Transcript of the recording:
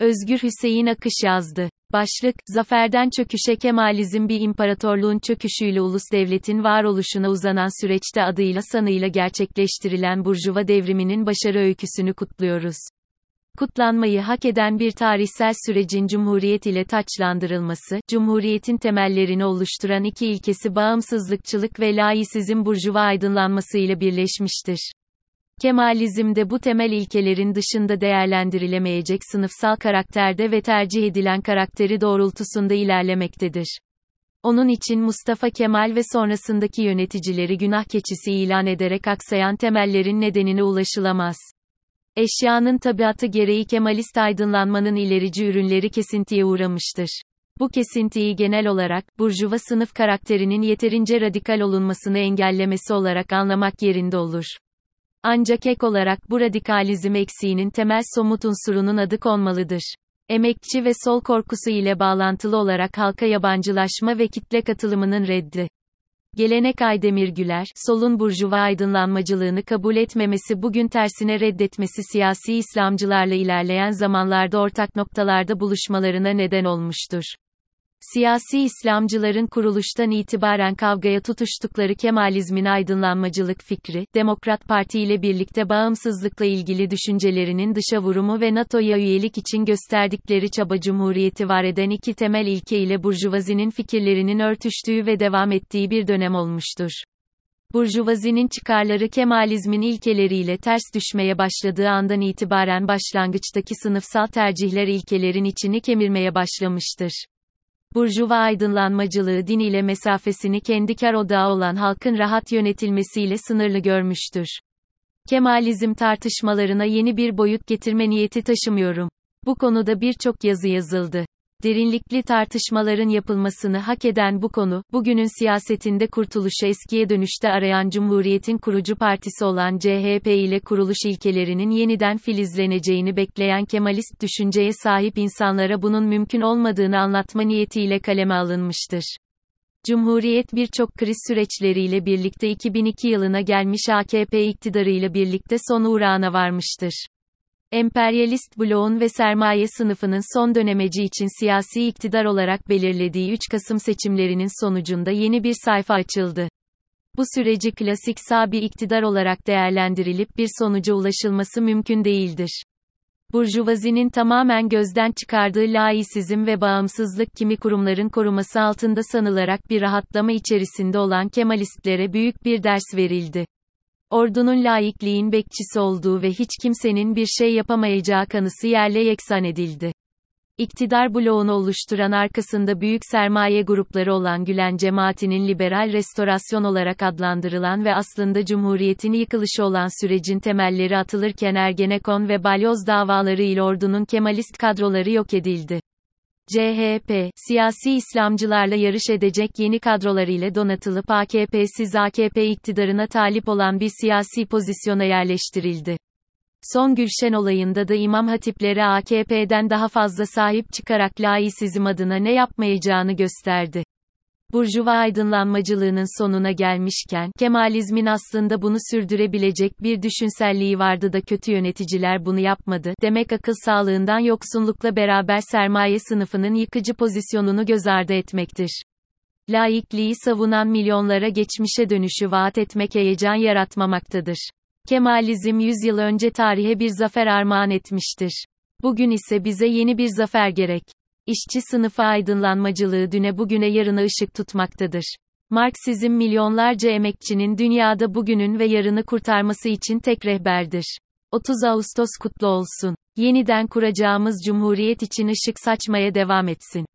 Özgür Hüseyin Akış yazdı. Başlık, Zaferden Çöküşe Kemalizm bir imparatorluğun çöküşüyle ulus devletin varoluşuna uzanan süreçte adıyla sanıyla gerçekleştirilen Burjuva devriminin başarı öyküsünü kutluyoruz. Kutlanmayı hak eden bir tarihsel sürecin Cumhuriyet ile taçlandırılması, Cumhuriyetin temellerini oluşturan iki ilkesi bağımsızlıkçılık ve laisizm Burjuva aydınlanması ile birleşmiştir. Kemalizmde bu temel ilkelerin dışında değerlendirilemeyecek sınıfsal karakterde ve tercih edilen karakteri doğrultusunda ilerlemektedir. Onun için Mustafa Kemal ve sonrasındaki yöneticileri günah keçisi ilan ederek aksayan temellerin nedenine ulaşılamaz. Eşyanın tabiatı gereği Kemalist aydınlanmanın ilerici ürünleri kesintiye uğramıştır. Bu kesintiyi genel olarak, burjuva sınıf karakterinin yeterince radikal olunmasını engellemesi olarak anlamak yerinde olur. Ancak ek olarak bu radikalizm eksiğinin temel somut unsurunun adı konmalıdır. Emekçi ve sol korkusu ile bağlantılı olarak halka yabancılaşma ve kitle katılımının reddi. Gelenek Aydemir Güler, solun burjuva aydınlanmacılığını kabul etmemesi bugün tersine reddetmesi siyasi İslamcılarla ilerleyen zamanlarda ortak noktalarda buluşmalarına neden olmuştur. Siyasi İslamcıların kuruluştan itibaren kavgaya tutuştukları Kemalizmin aydınlanmacılık fikri, Demokrat Parti ile birlikte bağımsızlıkla ilgili düşüncelerinin dışa vurumu ve NATO'ya üyelik için gösterdikleri çaba Cumhuriyeti var eden iki temel ilke ile Burjuvazinin fikirlerinin örtüştüğü ve devam ettiği bir dönem olmuştur. Burjuvazinin çıkarları Kemalizmin ilkeleriyle ters düşmeye başladığı andan itibaren başlangıçtaki sınıfsal tercihler ilkelerin içini kemirmeye başlamıştır. Burjuva aydınlanmacılığı din ile mesafesini kendi kar odağı olan halkın rahat yönetilmesiyle sınırlı görmüştür. Kemalizm tartışmalarına yeni bir boyut getirme niyeti taşımıyorum. Bu konuda birçok yazı yazıldı. Derinlikli tartışmaların yapılmasını hak eden bu konu, bugünün siyasetinde kurtuluşu eskiye dönüşte arayan Cumhuriyet'in kurucu partisi olan CHP ile kuruluş ilkelerinin yeniden filizleneceğini bekleyen Kemalist düşünceye sahip insanlara bunun mümkün olmadığını anlatma niyetiyle kaleme alınmıştır. Cumhuriyet birçok kriz süreçleriyle birlikte 2002 yılına gelmiş AKP iktidarıyla birlikte son uğrağına varmıştır. Emperyalist bloğun ve sermaye sınıfının son dönemeci için siyasi iktidar olarak belirlediği 3 Kasım seçimlerinin sonucunda yeni bir sayfa açıldı. Bu süreci klasik sağ bir iktidar olarak değerlendirilip bir sonuca ulaşılması mümkün değildir. Burjuvazinin tamamen gözden çıkardığı laisizm ve bağımsızlık kimi kurumların koruması altında sanılarak bir rahatlama içerisinde olan Kemalistlere büyük bir ders verildi ordunun laikliğin bekçisi olduğu ve hiç kimsenin bir şey yapamayacağı kanısı yerle yeksan edildi. İktidar bloğunu oluşturan arkasında büyük sermaye grupları olan Gülen cemaatinin liberal restorasyon olarak adlandırılan ve aslında Cumhuriyet'in yıkılışı olan sürecin temelleri atılırken Ergenekon ve Balyoz davaları ile ordunun Kemalist kadroları yok edildi. CHP, siyasi İslamcılarla yarış edecek yeni kadrolar ile donatılıp AKP'siz AKP iktidarına talip olan bir siyasi pozisyona yerleştirildi. Son Gülşen olayında da İmam Hatiplere AKP'den daha fazla sahip çıkarak laisizm adına ne yapmayacağını gösterdi. Burjuva aydınlanmacılığının sonuna gelmişken, Kemalizmin aslında bunu sürdürebilecek bir düşünselliği vardı da kötü yöneticiler bunu yapmadı, demek akıl sağlığından yoksunlukla beraber sermaye sınıfının yıkıcı pozisyonunu göz ardı etmektir. Laikliği savunan milyonlara geçmişe dönüşü vaat etmek heyecan yaratmamaktadır. Kemalizm 100 yıl önce tarihe bir zafer armağan etmiştir. Bugün ise bize yeni bir zafer gerek. İşçi sınıfı aydınlanmacılığı düne bugüne yarına ışık tutmaktadır. Marksizm milyonlarca emekçinin dünyada bugünün ve yarını kurtarması için tek rehberdir. 30 Ağustos kutlu olsun. Yeniden kuracağımız cumhuriyet için ışık saçmaya devam etsin.